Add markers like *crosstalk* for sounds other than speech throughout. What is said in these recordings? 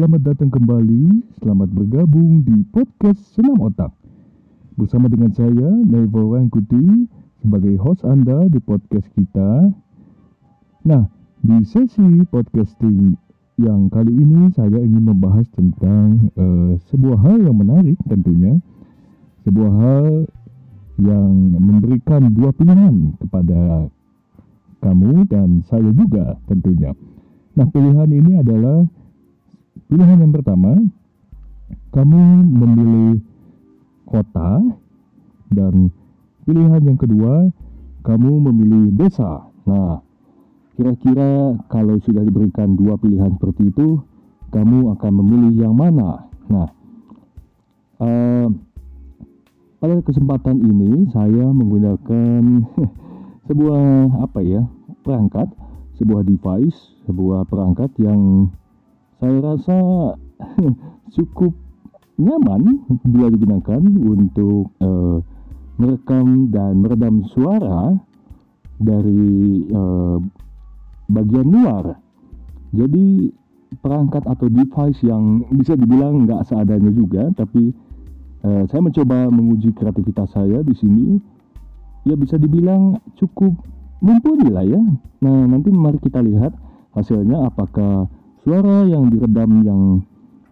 Selamat datang kembali, selamat bergabung di podcast Senam Otak. Bersama dengan saya, Nevo Rangkuti, sebagai host Anda di podcast kita. Nah, di sesi podcasting yang kali ini saya ingin membahas tentang eh, sebuah hal yang menarik tentunya. Sebuah hal yang memberikan dua pilihan kepada kamu dan saya juga tentunya. Nah, pilihan ini adalah pilihan yang pertama, kamu memilih kota dan pilihan yang kedua, kamu memilih desa. Nah, kira-kira kalau sudah diberikan dua pilihan seperti itu, kamu akan memilih yang mana? Nah, uh, pada kesempatan ini saya menggunakan *laughs* sebuah apa ya perangkat sebuah device, sebuah perangkat yang saya rasa *laughs* cukup nyaman bila digunakan untuk uh, merekam dan meredam suara dari uh, bagian luar. Jadi perangkat atau device yang bisa dibilang nggak seadanya juga, tapi uh, saya mencoba menguji kreativitas saya di sini. Ya bisa dibilang cukup mumpuni lah ya. Nah, nanti mari kita lihat hasilnya apakah suara yang diredam yang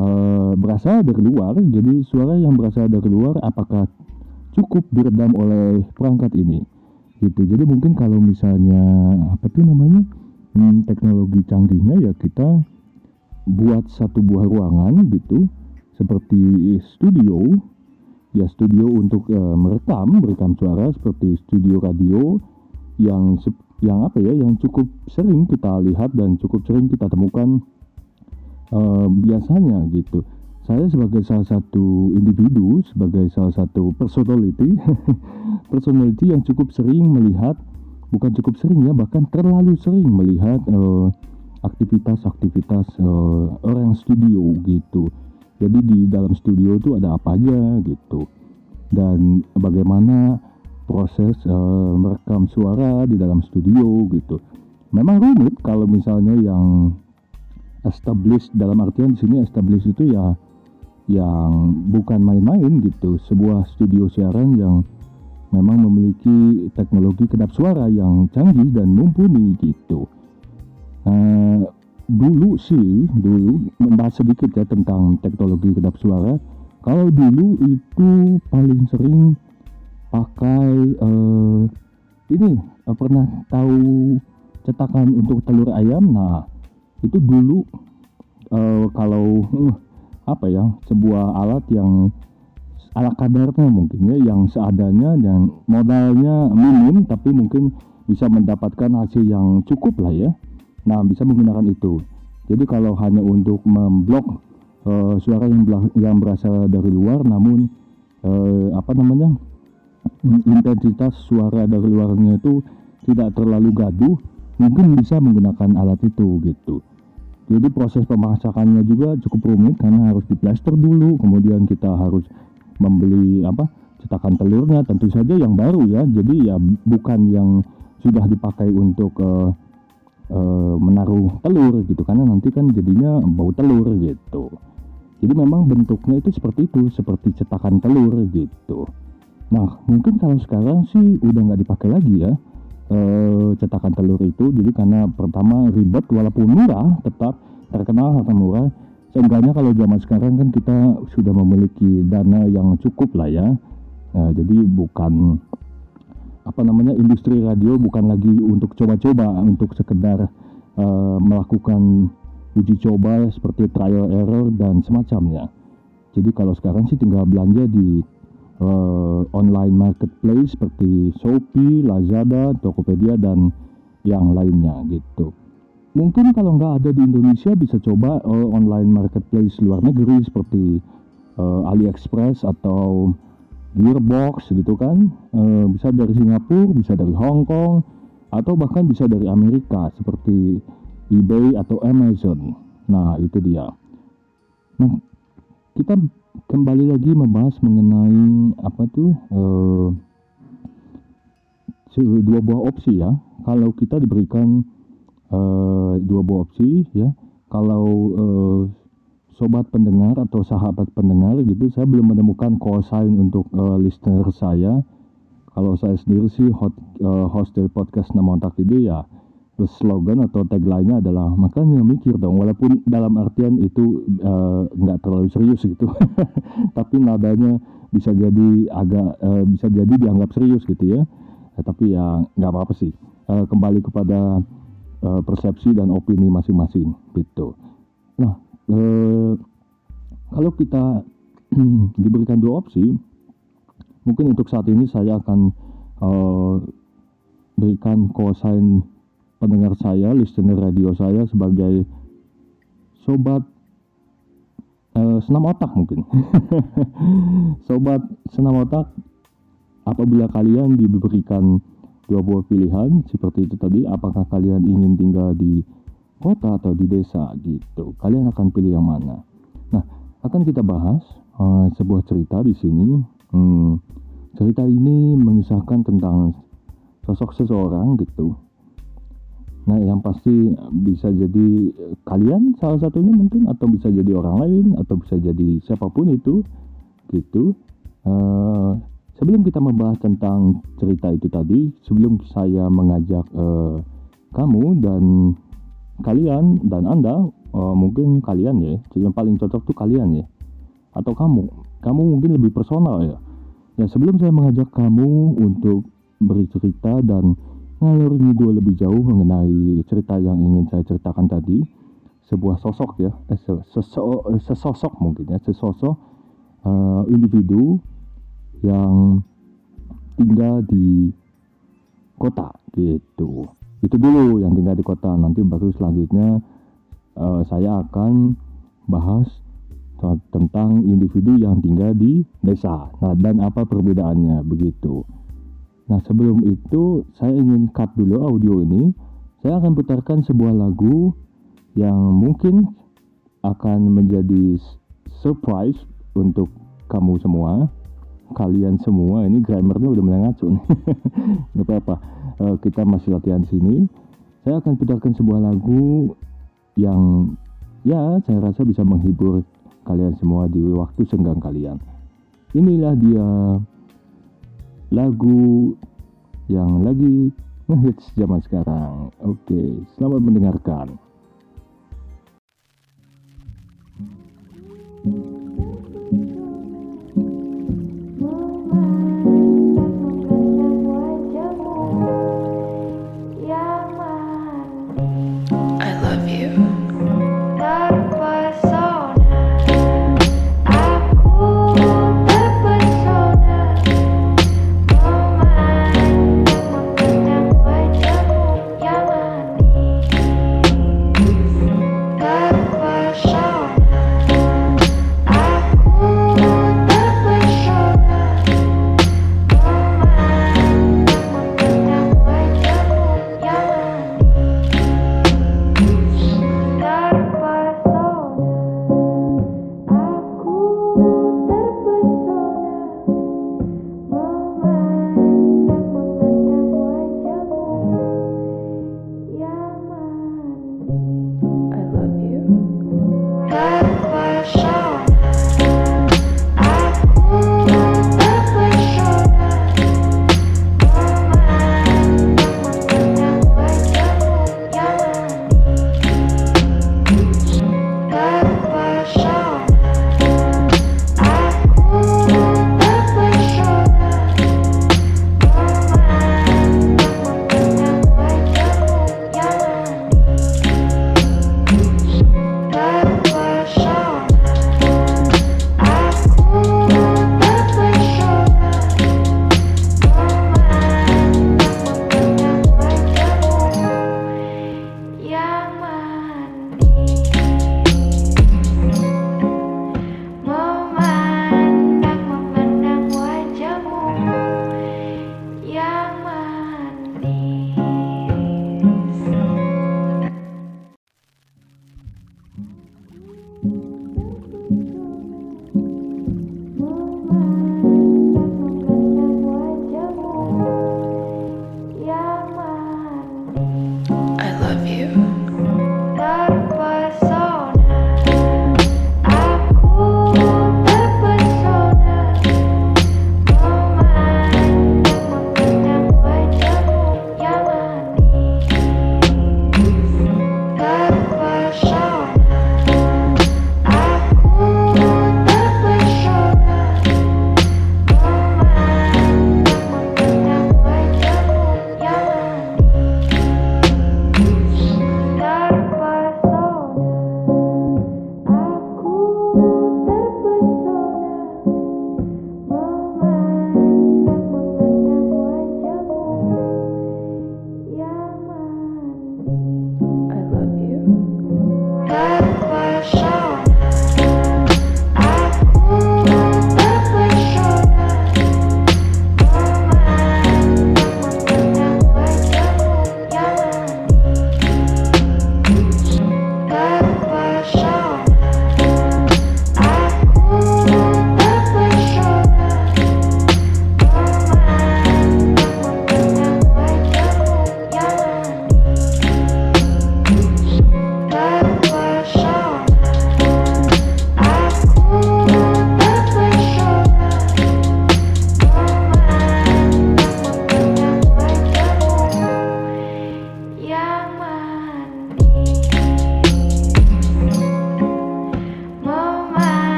uh, berasal dari luar, jadi suara yang berasal dari luar apakah cukup diredam oleh perangkat ini. Gitu. Jadi mungkin kalau misalnya apa tuh namanya? Hmm, teknologi canggihnya ya kita buat satu buah ruangan gitu seperti studio ya studio untuk uh, merekam merekam suara seperti studio radio yang yang apa ya yang cukup sering kita lihat dan cukup sering kita temukan uh, biasanya gitu. Saya sebagai salah satu individu sebagai salah satu personality *laughs* personality yang cukup sering melihat bukan cukup sering ya bahkan terlalu sering melihat uh, aktivitas-aktivitas uh, orang studio gitu. Jadi di dalam studio itu ada apa aja gitu. Dan bagaimana proses uh, merekam suara di dalam studio gitu. Memang rumit kalau misalnya yang established dalam artian di sini established itu ya yang bukan main-main gitu. Sebuah studio siaran yang memang memiliki teknologi kedap suara yang canggih dan mumpuni gitu. Uh, dulu sih, dulu membahas sedikit ya tentang teknologi kedap suara. Kalau dulu itu paling sering pakai uh, ini uh, pernah tahu cetakan untuk telur ayam nah itu dulu uh, kalau uh, apa ya sebuah alat yang ala kadarnya mungkin ya yang seadanya dan modalnya minim tapi mungkin bisa mendapatkan hasil yang cukup lah ya. Nah bisa menggunakan itu. Jadi kalau hanya untuk memblok uh, suara yang yang berasal dari luar namun uh, apa namanya intensitas suara dari luarnya itu tidak terlalu gaduh mungkin bisa menggunakan alat itu gitu jadi proses pemasakannya juga cukup rumit karena harus diplaster dulu kemudian kita harus membeli apa cetakan telurnya tentu saja yang baru ya. Jadi ya bukan yang sudah dipakai untuk uh, uh, menaruh telur gitu karena nanti kan jadinya bau telur gitu. Jadi memang bentuknya itu seperti itu seperti cetakan telur gitu. Nah, mungkin kalau sekarang sih udah nggak dipakai lagi ya e, cetakan telur itu. Jadi karena pertama ribet walaupun murah, tetap terkenal harga murah. Seenggaknya kalau zaman sekarang kan kita sudah memiliki dana yang cukup lah ya. E, jadi bukan apa namanya industri radio bukan lagi untuk coba-coba untuk sekedar e, melakukan uji coba seperti trial error dan semacamnya. Jadi kalau sekarang sih tinggal belanja di uh, online marketplace seperti Shopee, Lazada, Tokopedia dan yang lainnya gitu. Mungkin kalau nggak ada di Indonesia bisa coba uh, online marketplace luar negeri seperti uh, AliExpress atau Gearbox gitu kan. Uh, bisa dari Singapura, bisa dari Hong Kong atau bahkan bisa dari Amerika seperti eBay atau Amazon. Nah, itu dia. Nah, kita kembali lagi membahas mengenai apa tuh uh, dua buah opsi ya. Kalau kita diberikan uh, dua buah opsi ya, kalau uh, sobat pendengar atau sahabat pendengar gitu saya belum menemukan sign untuk uh, listener saya kalau saya sendiri sih hot, uh, host dari podcast nama otak ini ya slogan atau tagline-nya adalah makanya mikir dong walaupun dalam artian itu nggak uh, terlalu serius gitu. *laughs* Tapi nadanya bisa jadi agak uh, bisa jadi dianggap serius gitu ya, ya tapi ya nggak apa-apa sih. Uh, kembali kepada uh, persepsi dan opini masing-masing gitu. Nah uh, kalau kita *clears throat* diberikan dua opsi mungkin untuk saat ini saya akan uh, berikan kosign pendengar saya, listener radio saya sebagai sobat uh, senam otak mungkin. *laughs* sobat senam otak apabila kalian diberikan dua buah pilihan seperti itu tadi, apakah kalian ingin tinggal di kota atau di desa gitu. Kalian akan pilih yang mana? Nah, akan kita bahas uh, sebuah cerita di sini. Hmm, cerita ini mengisahkan tentang sosok seseorang gitu nah yang pasti bisa jadi kalian salah satunya mungkin atau bisa jadi orang lain atau bisa jadi siapa pun itu gitu. Uh, sebelum kita membahas tentang cerita itu tadi sebelum saya mengajak uh, kamu dan kalian dan anda uh, mungkin kalian ya yang paling cocok tuh kalian ya atau kamu. Kamu mungkin lebih personal ya. Ya sebelum saya mengajak kamu untuk bercerita dan ngalur ngidul lebih jauh mengenai cerita yang ingin saya ceritakan tadi, sebuah sosok ya, eh, sesosok, sesosok mungkin ya, sesosok uh, individu yang tinggal di kota gitu. Itu dulu yang tinggal di kota. Nanti baru selanjutnya uh, saya akan bahas tentang individu yang tinggal di desa. Nah, dan apa perbedaannya begitu. Nah, sebelum itu saya ingin cut dulu audio ini. Saya akan putarkan sebuah lagu yang mungkin akan menjadi surprise untuk kamu semua. Kalian semua ini grammarnya udah mulai ngaco nih. *laughs* Gak apa-apa. Uh, kita masih latihan sini. Saya akan putarkan sebuah lagu yang ya saya rasa bisa menghibur kalian semua di waktu senggang kalian. Inilah dia lagu yang lagi ngehits zaman sekarang. Oke, selamat mendengarkan. Love you.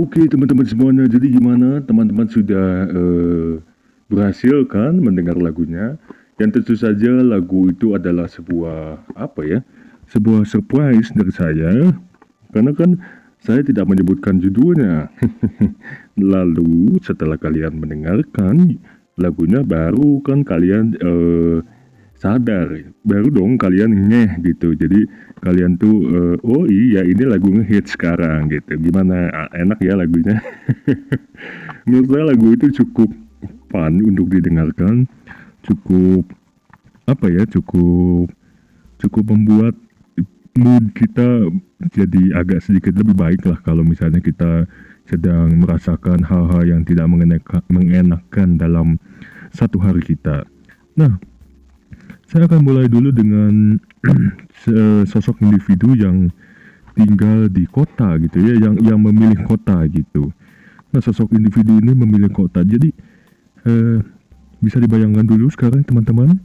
Oke teman-teman semuanya, jadi gimana teman-teman sudah eh, berhasil kan mendengar lagunya? Yang tentu saja lagu itu adalah sebuah apa ya? Sebuah surprise dari saya, karena kan saya tidak menyebutkan judulnya. *laughs* Lalu setelah kalian mendengarkan lagunya, baru kan kalian eh, sadar, baru dong kalian ngeh gitu. Jadi kalian tuh eh, oh iya ini lagu ngehit sekarang gitu. Gimana Ah, enak ya lagunya? *laughs* Menurut saya lagu itu cukup fun untuk didengarkan, cukup apa ya, cukup cukup membuat mood kita jadi agak sedikit lebih baik lah kalau misalnya kita sedang merasakan hal-hal yang tidak mengenakan dalam satu hari kita. Nah, saya akan mulai dulu dengan *clears throat* sosok individu yang tinggal di kota gitu ya, yang yang memilih kota gitu. Nah, sosok individu ini memilih kota. Jadi eh, bisa dibayangkan dulu sekarang teman-teman,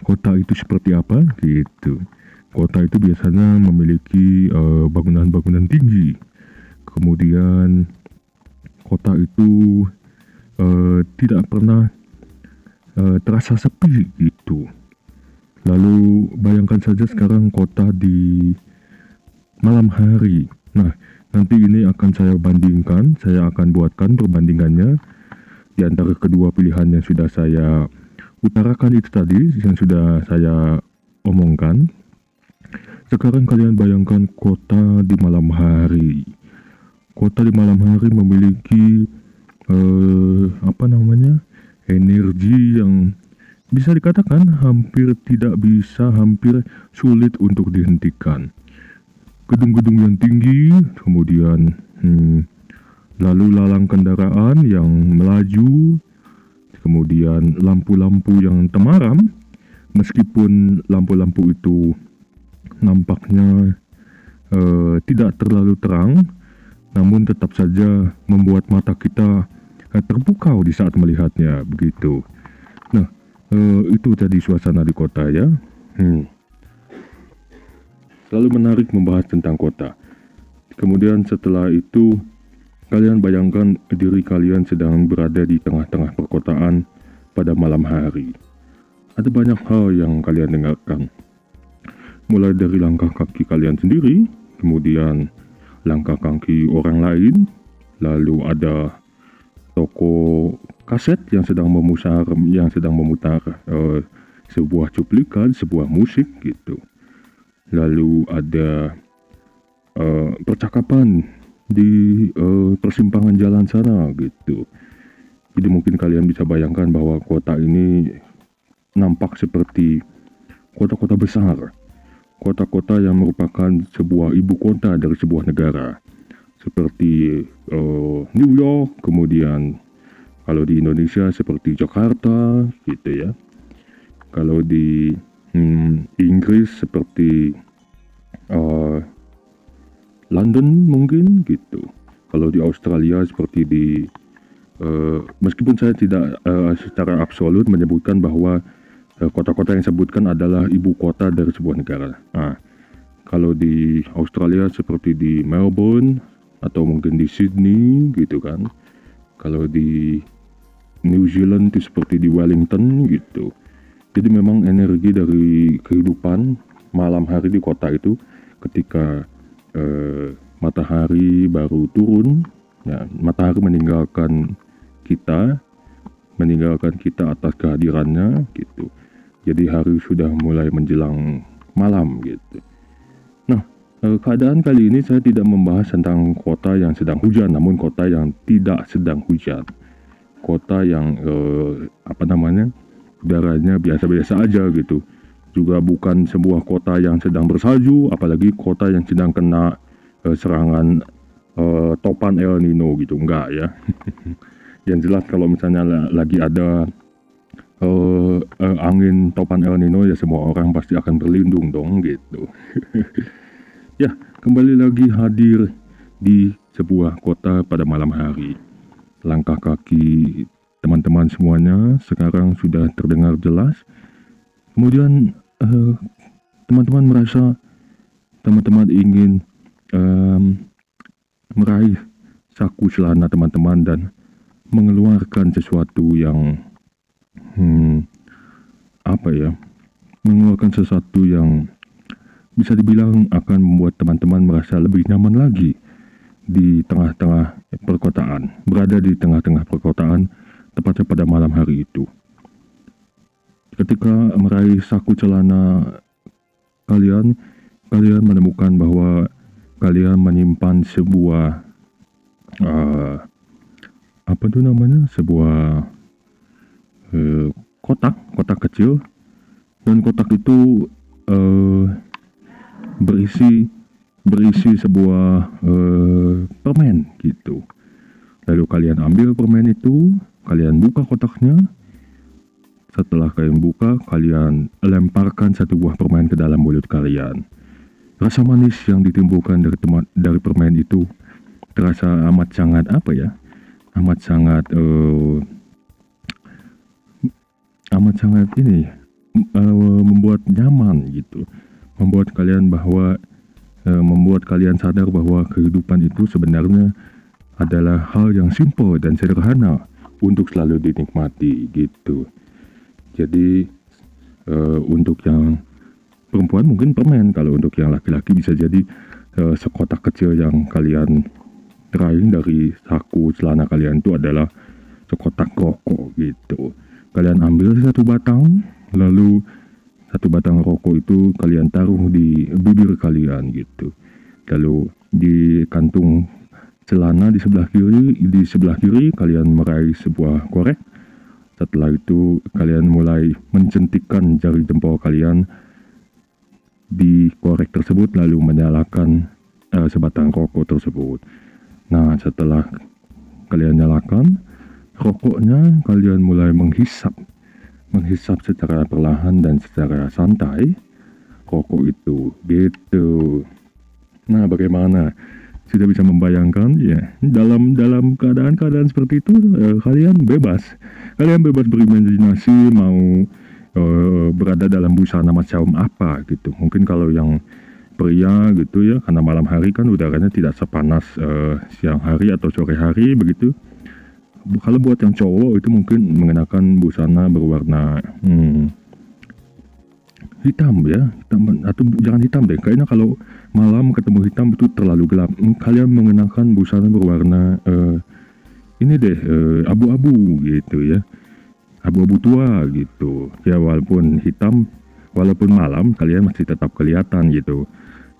kota itu seperti apa gitu. Kota itu biasanya memiliki eh, bangunan-bangunan tinggi. Kemudian kota itu eh, tidak pernah eh, terasa sepi gitu. Lalu bayangkan saja sekarang kota di malam hari. Nah, nanti ini akan saya bandingkan, saya akan buatkan perbandingannya di antara kedua pilihan yang sudah saya utarakan itu tadi, yang sudah saya omongkan. Sekarang kalian bayangkan kota di malam hari. Kota di malam hari memiliki eh, apa namanya? energi yang bisa dikatakan hampir tidak bisa, hampir sulit untuk dihentikan. Gedung-gedung yang tinggi, kemudian hmm, lalu lalang kendaraan yang melaju, kemudian lampu-lampu yang temaram, meskipun lampu-lampu itu nampaknya eh, tidak terlalu terang, namun tetap saja membuat mata kita eh, terpukau di saat melihatnya begitu. Nah, eh, itu tadi suasana di kota ya. Hmm. Selalu menarik membahas tentang kota. Kemudian setelah itu kalian bayangkan diri kalian sedang berada di tengah-tengah perkotaan pada malam hari. Ada banyak hal yang kalian dengarkan. Mulai dari langkah kaki kalian sendiri, kemudian langkah kaki orang lain, lalu ada toko kaset yang sedang memutar yang sedang memutar eh, sebuah cuplikan, sebuah musik gitu. Lalu ada eh, percakapan di eh, persimpangan jalan sana gitu. Jadi mungkin kalian bisa bayangkan bahwa kota ini nampak seperti kota-kota besar. Kota-kota yang merupakan sebuah ibu kota dari sebuah negara. Seperti eh, New York, kemudian kalau di Indonesia seperti Jakarta gitu ya. Kalau di hmm, Inggris seperti eh, London mungkin gitu. Kalau di Australia seperti di eh, meskipun saya tidak eh, secara absolut menyebutkan bahwa kota-kota yang disebutkan adalah ibu kota dari sebuah negara. Nah, kalau di Australia seperti di Melbourne atau mungkin di Sydney gitu kan. Kalau di New Zealand itu seperti di Wellington gitu. Jadi memang energi dari kehidupan malam hari di kota itu ketika eh, matahari baru turun, ya, matahari meninggalkan kita, meninggalkan kita atas kehadirannya gitu. Jadi hari sudah mulai menjelang malam gitu. Eh, keadaan kali ini saya tidak membahas tentang kota yang sedang hujan, namun kota yang tidak sedang hujan. Kota yang eh, apa namanya? udaranya biasa-biasa aja gitu. Juga bukan sebuah kota yang sedang bersalju, apalagi kota yang sedang kena eh, serangan eh, topan El Nino gitu. Enggak ya. *laughs* yang jelas kalau misalnya la- lagi ada eh, eh, angin topan El Nino ya semua orang pasti akan berlindung dong gitu. *laughs* ya, kembali lagi hadir di sebuah kota pada malam hari. Langkah kaki teman-teman semuanya sekarang sudah terdengar jelas. Kemudian eh, teman-teman merasa teman-teman ingin em, meraih saku celana teman-teman dan mengeluarkan sesuatu yang hmm, apa ya mengeluarkan sesuatu yang bisa dibilang akan membuat teman-teman merasa lebih nyaman lagi di tengah-tengah perkotaan berada di tengah-tengah perkotaan tepatnya pada malam hari itu. Ketika meraih saku celana kalian kalian menemukan bahwa kalian menyimpan sebuah uh, apa tuh namanya? Sebuah eh, kotak kotak kecil. Dan kotak itu eh, berisi berisi sebuah eh, permen gitu. Lalu kalian ambil permen itu kalian buka kotaknya. Setelah kalian buka kalian lemparkan satu buah permen ke dalam mulut kalian. Rasa manis yang ditimbulkan dari teman dari permen itu terasa amat sangat apa ya amat sangat eh, amat sangat ini eh, membuat nyaman gitu membuat kalian bahwa eh, membuat kalian sadar bahwa kehidupan itu sebenarnya adalah hal yang simple dan sederhana untuk selalu dinikmati gitu jadi eh, untuk yang perempuan mungkin permen kalau untuk yang laki-laki bisa jadi eh, sekotak kecil yang kalian raih dari saku celana kalian itu adalah sekotak rokok gitu. Kalian ambil satu batang, lalu satu batang rokok itu kalian taruh di bibir kalian gitu. Lalu di kantung celana di sebelah kiri, di sebelah kiri kalian meraih sebuah korek. Setelah itu kalian mulai mencentikkan jari jempol kalian di korek tersebut lalu menyalakan eh, sebatang rokok tersebut. Nah, setelah kalian nyalakan rokoknya, kalian mulai menghisap. Menghisap secara perlahan dan secara santai rokok itu. Gitu. Nah, bagaimana? Sudah bisa membayangkan ya, dalam dalam keadaan-keadaan seperti itu eh, kalian bebas. Kalian bebas berimajinasi mau eh, berada dalam busana macam apa gitu. Mungkin kalau yang pria gitu ya karena malam hari kan udaranya tidak sepanas eh, siang hari atau sore hari begitu kalau buat yang cowok itu mungkin mengenakan busana berwarna hmm, hitam ya. Hitam atau jangan hitam deh. Kayaknya kalau malam ketemu hitam itu terlalu gelap. Hmm, kalian mengenakan busana berwarna eh, ini deh eh, abu-abu gitu ya. Abu-abu tua gitu. Ya walaupun hitam walaupun malam kalian masih tetap kelihatan gitu.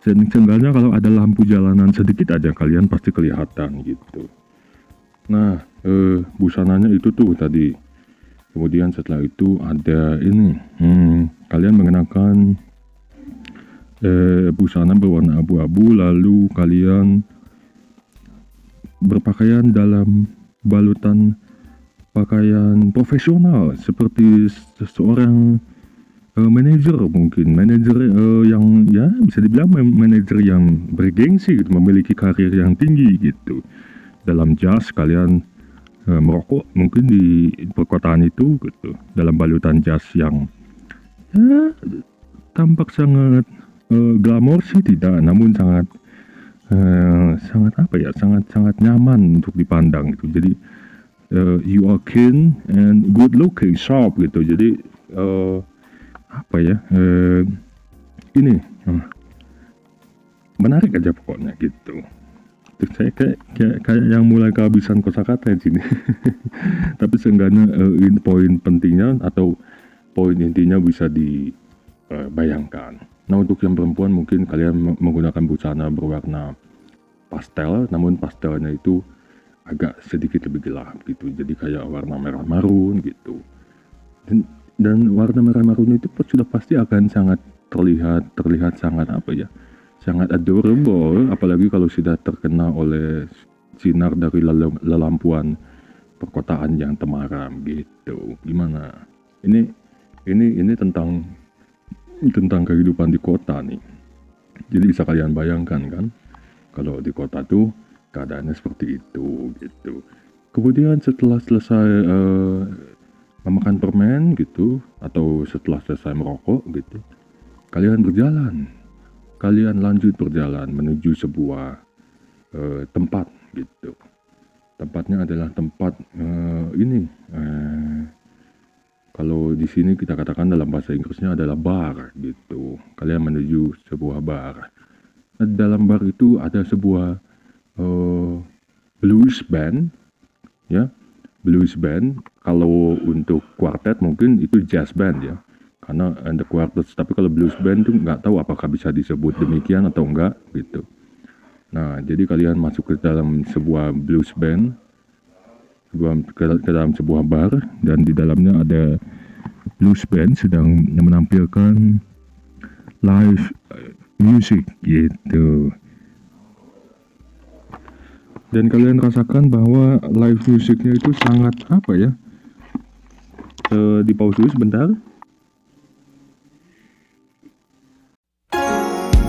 Seenggaknya kalau ada lampu jalanan sedikit aja kalian pasti kelihatan gitu nah eh, busananya itu tuh tadi. Kemudian setelah itu ada ini. Hmm, kalian mengenakan eh, busana berwarna abu-abu lalu kalian berpakaian dalam balutan pakaian profesional seperti seseorang eh, manajer mungkin. Manajer eh, yang ya bisa dibilang man- manajer yang bergengsi gitu, memiliki karir yang tinggi gitu dalam jas kalian eh, merokok mungkin di perkotaan itu gitu dalam balutan jas yang ya tampak sangat eh, glamor sih tidak namun sangat eh, sangat apa ya sangat sangat nyaman untuk dipandang gitu jadi uh, you are keen and good looking, sharp gitu. Jadi uh, apa ya? Uh, ini uh, menarik aja pokoknya gitu. Saya kayak, kayak, kayak yang mulai kehabisan kosakata di sini. *laughs* Tapi seenggaknya uh, in, poin pentingnya atau poin intinya bisa dibayangkan. Nah untuk yang perempuan mungkin kalian menggunakan busana berwarna pastel, namun pastelnya itu agak sedikit lebih gelap gitu jadi kayak warna merah marun gitu dan, dan warna merah marun itu sudah pasti akan sangat terlihat terlihat sangat apa ya sangat adorable apalagi kalau sudah terkena oleh sinar dari lelampuan perkotaan yang temaram gitu. Gimana? Ini ini ini tentang tentang kehidupan di kota nih. Jadi bisa kalian bayangkan kan kalau di kota tuh keadaannya seperti itu gitu. Kemudian setelah selesai uh, memakan permen gitu atau setelah selesai merokok gitu kalian berjalan kalian lanjut berjalan menuju sebuah uh, tempat gitu. Tempatnya adalah tempat uh, ini uh, kalau di sini kita katakan dalam bahasa Inggrisnya adalah bar gitu. Kalian menuju sebuah bar. Nah, dalam bar itu ada sebuah uh, blues band ya. Blues band kalau untuk quartet mungkin itu jazz band ya karena ada quartet tapi kalau blues band tuh nggak tahu apakah bisa disebut demikian atau enggak gitu. Nah jadi kalian masuk ke dalam sebuah blues band sebuah ke, ke dalam sebuah bar dan di dalamnya ada blues band sedang menampilkan live music gitu. Dan kalian rasakan bahwa live musiknya itu sangat apa ya e, di pause dulu sebentar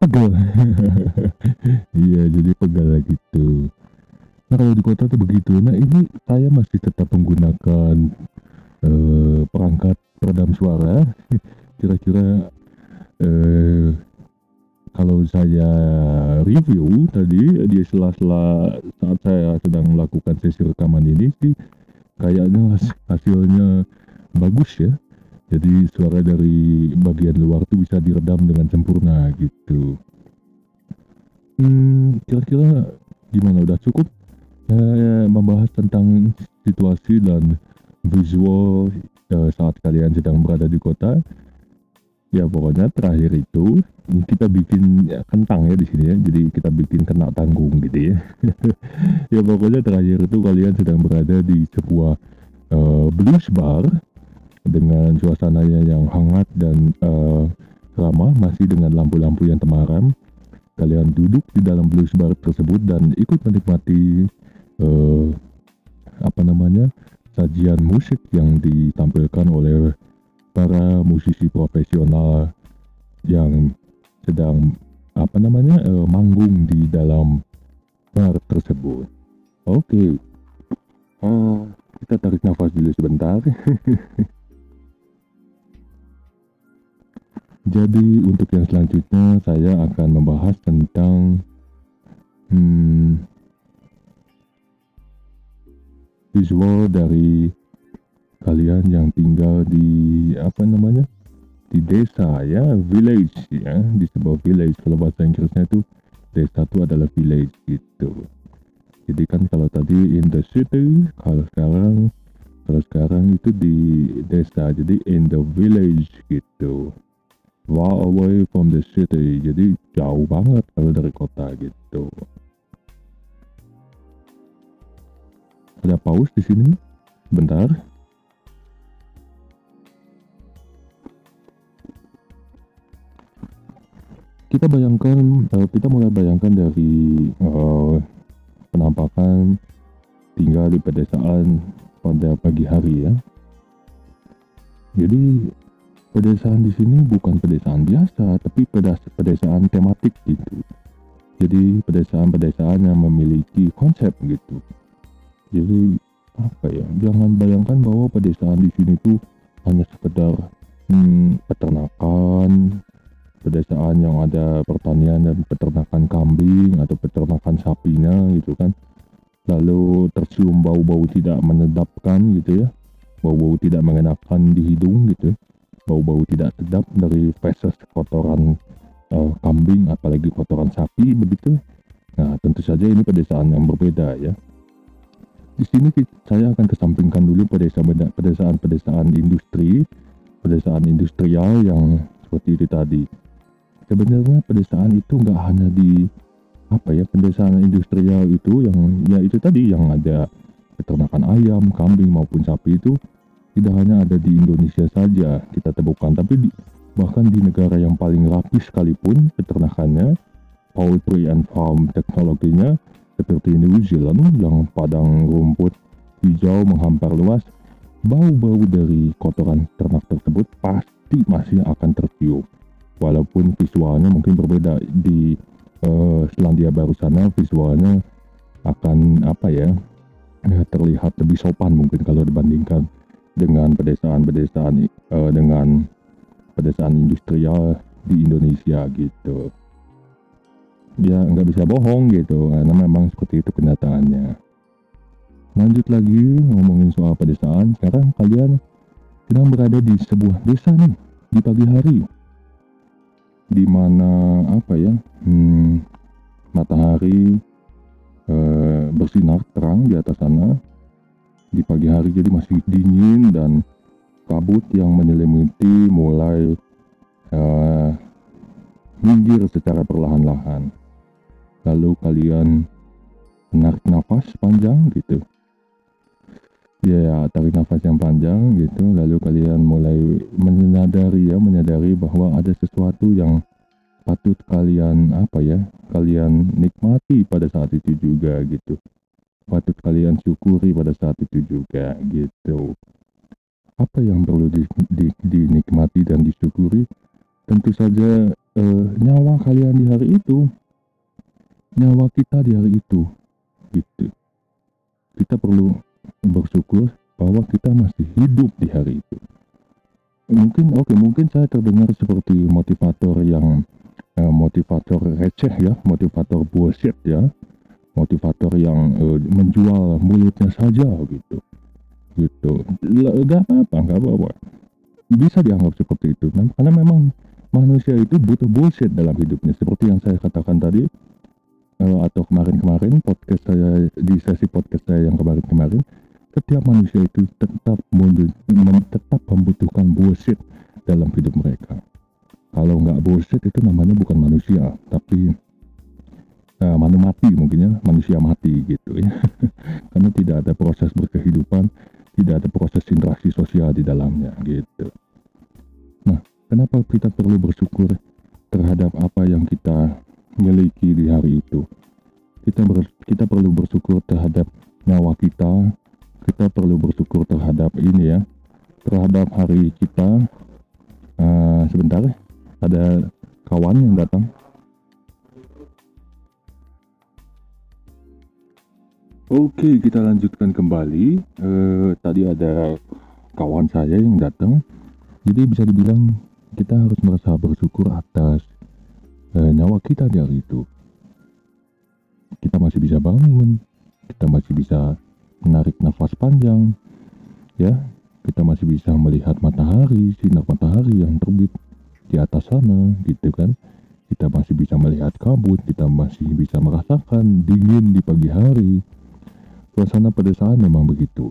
pegal. iya, jadi pegal gitu. Nah kalau di kota tuh begitu. Nah ini saya masih tetap menggunakan eh, perangkat peredam suara. Kira-kira eh, kalau saya review tadi di sela-sela saat saya sedang melakukan sesi rekaman ini sih kayaknya hasilnya bagus ya. Jadi suara dari bagian luar tuh bisa diredam dengan sempurna gitu. Hmm, kira-kira gimana? Udah cukup? Saya membahas tentang situasi dan visual uh, saat kalian sedang berada di kota. Ya pokoknya terakhir itu kita bikin ya, kentang ya di sini ya. Jadi kita bikin kena tanggung gitu ya. *laughs* Ya pokoknya terakhir itu kalian sedang berada di sebuah uh, blues bar dengan suasananya yang hangat dan uh, ramah masih dengan lampu-lampu yang temaram kalian duduk di dalam blues bar tersebut dan ikut menikmati uh, apa namanya sajian musik yang ditampilkan oleh para musisi profesional yang sedang apa namanya uh, manggung di dalam bar tersebut. Oke, okay. uh, kita tarik nafas dulu sebentar. *laughs* Jadi untuk yang selanjutnya saya akan membahas tentang hmm, visual dari kalian yang tinggal di apa namanya di desa ya village ya di sebuah village. Kalau bahasa Inggrisnya itu desa itu adalah village gitu. Jadi kan kalau tadi in the city kalau sekarang kalau sekarang itu di desa. Jadi in the village gitu far away from the city jadi jauh banget kalau dari kota gitu. Ada pause di sini? Bentar. Kita bayangkan uh, kita mulai bayangkan dari uh, penampakan tinggal di pedesaan pada pagi hari ya. Jadi pedesaan di sini bukan pedesaan biasa, tapi pedesaan tematik gitu. Jadi pedesaan-pedesaan yang memiliki konsep gitu. Jadi apa ya? Jangan bayangkan bahwa pedesaan di sini tuh hanya sekedar hmm, peternakan, pedesaan yang ada pertanian dan peternakan kambing atau peternakan sapinya gitu kan. Lalu tercium bau-bau tidak menedapkan gitu ya. Bau-bau tidak mengenakan di hidung gitu. Bau-bau tidak sedap dari feses kotoran eh, kambing apalagi kotoran sapi begitu. Nah, tentu saja ini pedesaan yang berbeda ya. Di sini saya akan kesampingkan dulu pedesaan pedesaan industri, pedesaan industrial yang seperti itu tadi. Sebenarnya pedesaan itu nggak hanya di apa ya pedesaan industrial itu yang ya itu tadi yang ada peternakan ayam, kambing maupun sapi itu tidak hanya ada di Indonesia saja kita temukan, tapi di, bahkan di negara yang paling rapi sekalipun peternakannya, poultry and farm teknologinya seperti New Zealand yang padang rumput hijau menghampar luas, bau-bau dari kotoran ternak tersebut pasti masih akan tercium. Walaupun visualnya mungkin berbeda di eh, Selandia Baru sana visualnya akan apa ya ya, terlihat lebih sopan mungkin kalau dibandingkan dengan pedesaan-pedesaan eh, dengan pedesaan industrial di Indonesia gitu. Ya nggak bisa bohong gitu karena memang seperti itu kenyataannya. Lanjut lagi ngomongin soal pedesaan sekarang kalian sedang berada di sebuah desa nih di pagi hari. Di mana apa ya hmm, matahari eh, bersinar terang di atas sana di pagi hari jadi masih dingin dan kabut yang menyelimuti mulai minggir secara perlahan-lahan. Lalu kalian menarik nafas panjang gitu. Ya tarik nafas yang panjang gitu. Lalu kalian mulai menyadari ya menyadari bahwa ada sesuatu yang patut kalian apa ya kalian nikmati pada saat itu juga gitu patut kalian syukuri pada saat itu juga gitu. Apa yang perlu di, di- dinikmati dan disyukuri? Tentu saja eh, nyawa kalian di hari itu nyawa kita di hari itu gitu. Kita perlu bersyukur bahwa kita masih hidup di hari itu. Mungkin oke mungkin saya terdengar seperti motivator yang eh, motivator receh ya motivator bullshit ya motivator yang eh, menjual mulutnya saja gitu. Gitu. Nggak apa-apa nggak apa-apa. Bisa dianggap seperti itu. Karena memang manusia itu butuh bullshit dalam hidupnya. Seperti yang saya katakan tadi eh, atau kemarin-kemarin podcast saya di sesi podcast saya yang kemarin-kemarin setiap manusia itu tetap tetap membutuhkan bullshit dalam hidup mereka. Kalau nggak bullshit itu namanya bukan manusia. Tapi eh, manu mati mungkin ya manusia mati gitu ya. *laughs* Karena tidak ada proses berkehidupan tidak ada proses interaksi sosial di dalamnya gitu. Nah kenapa kita perlu bersyukur terhadap apa yang kita miliki di hari itu? Kita ber- kita perlu bersyukur terhadap nyawa kita kita perlu bersyukur terhadap ini ya terhadap hari kita. Eh, sebentar ada kawan yang datang Oke, kita lanjutkan kembali. Eh, tadi ada kawan saya yang datang. Jadi bisa dibilang kita harus merasa bersyukur atas eh, nyawa kita di hari itu. Kita masih bisa bangun, kita masih bisa menarik nafas panjang, ya. Kita masih bisa melihat matahari, sinar matahari yang terbit di atas sana, gitu kan. Kita masih bisa melihat kabut, kita masih bisa merasakan dingin di pagi hari suasana pedesaan memang begitu.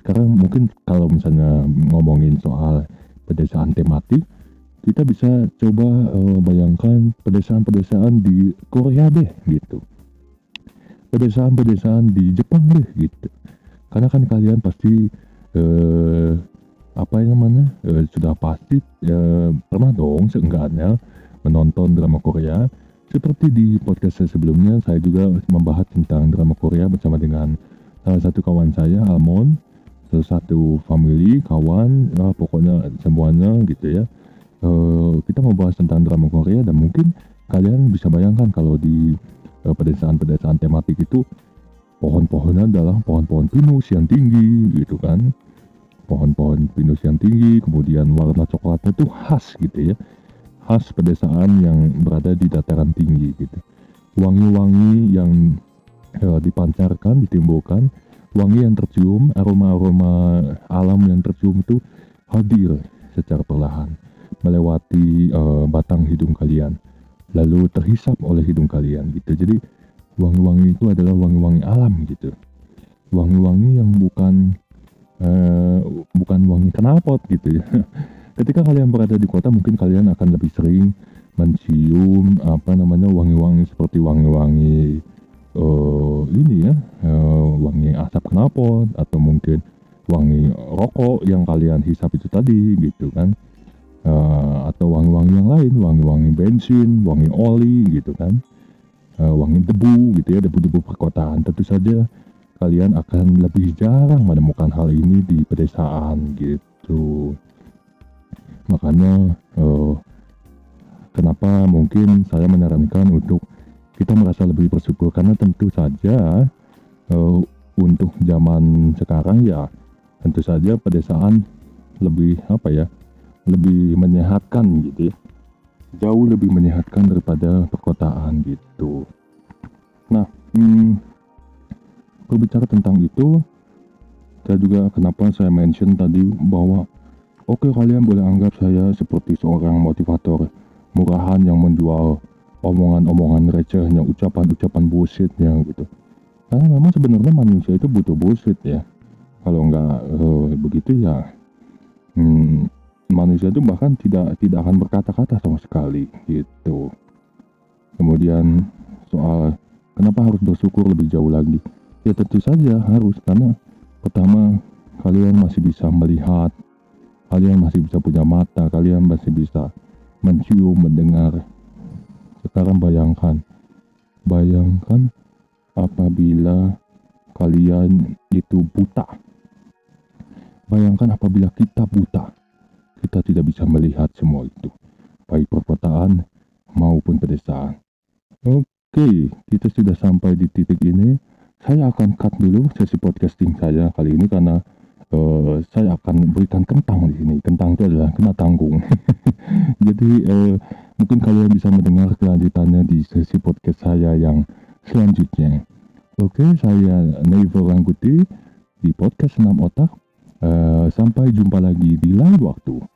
Sekarang mungkin kalau misalnya ngomongin soal pedesaan tematik, kita bisa coba eh, bayangkan pedesaan-pedesaan di Korea deh gitu. Pedesaan-pedesaan di Jepang deh gitu. Karena kan kalian pasti eh, apa namanya eh, sudah pasti eh, pernah dong seenggaknya menonton drama Korea seperti di podcast saya sebelumnya, saya juga membahas tentang drama Korea bersama dengan salah satu kawan saya, Almond. satu family, kawan, ya, pokoknya semuanya gitu ya. Eh, kita mau bahas tentang drama Korea dan mungkin kalian bisa bayangkan kalau di eh, pedesaan-pedesaan tematik itu pohon-pohonnya adalah pohon-pohon pinus yang tinggi gitu kan pohon-pohon pinus yang tinggi kemudian warna coklatnya tuh khas gitu ya khas pedesaan yang berada di dataran tinggi gitu. Wangi-wangi yang eh, dipancarkan ditimbulkan wangi yang tercium aroma-aroma alam yang tercium itu hadir secara perlahan melewati eh, batang hidung kalian lalu terhisap oleh hidung kalian gitu. Jadi wangi-wangi itu adalah wangi-wangi alam gitu. Wangi-wangi yang bukan eh, bukan wangi knalpot gitu ya *laughs* ketika kalian berada di kota mungkin kalian akan lebih sering mencium apa namanya wangi-wangi seperti wangi-wangi eh, ini ya eh, wangi asap knalpot atau mungkin wangi rokok yang kalian hisap itu tadi gitu kan. Eh, atau wangi-wangi yang lain wangi-wangi bensin wangi oli gitu kan. Eh, wangi debu gitu ya debu-debu perkotaan. Tentu saja kalian akan lebih jarang menemukan hal ini di pedesaan gitu makanya eh, kenapa mungkin saya menyarankan untuk kita merasa lebih bersyukur? Karena tentu saja eh, untuk zaman sekarang ya tentu saja pedesaan lebih apa ya lebih menyehatkan gitu ya. Jauh lebih menyehatkan daripada perkotaan gitu. Nah hmm, berbicara tentang itu saya juga kenapa saya mention tadi bahwa oke kalian boleh anggap saya seperti seorang motivator murahan yang menjual omongan-omongan recehnya ucapan-ucapan bullshitnya gitu karena memang sebenarnya manusia itu butuh bullshit ya kalau nggak eh, begitu ya hmm, manusia itu bahkan tidak tidak akan berkata-kata sama sekali gitu. Kemudian soal kenapa harus bersyukur lebih jauh lagi? Ya tentu saja harus karena pertama kalian masih bisa melihat, kalian masih bisa punya mata, kalian masih bisa mencium, mendengar. Sekarang bayangkan, bayangkan apabila kalian itu buta. Bayangkan apabila kita buta kita tidak bisa melihat semua itu, baik perkotaan maupun pedesaan. Oke, kita sudah sampai di titik ini. Saya akan cut dulu sesi podcasting saya kali ini karena eh, saya akan berikan kentang di sini. Kentang itu adalah kena tanggung. *laughs* Jadi eh, mungkin kalian bisa mendengar kelanjutannya di sesi podcast saya yang selanjutnya. Oke, saya Nevo Rangkuti di podcast 6 Otak. Eh, sampai jumpa lagi di lain waktu.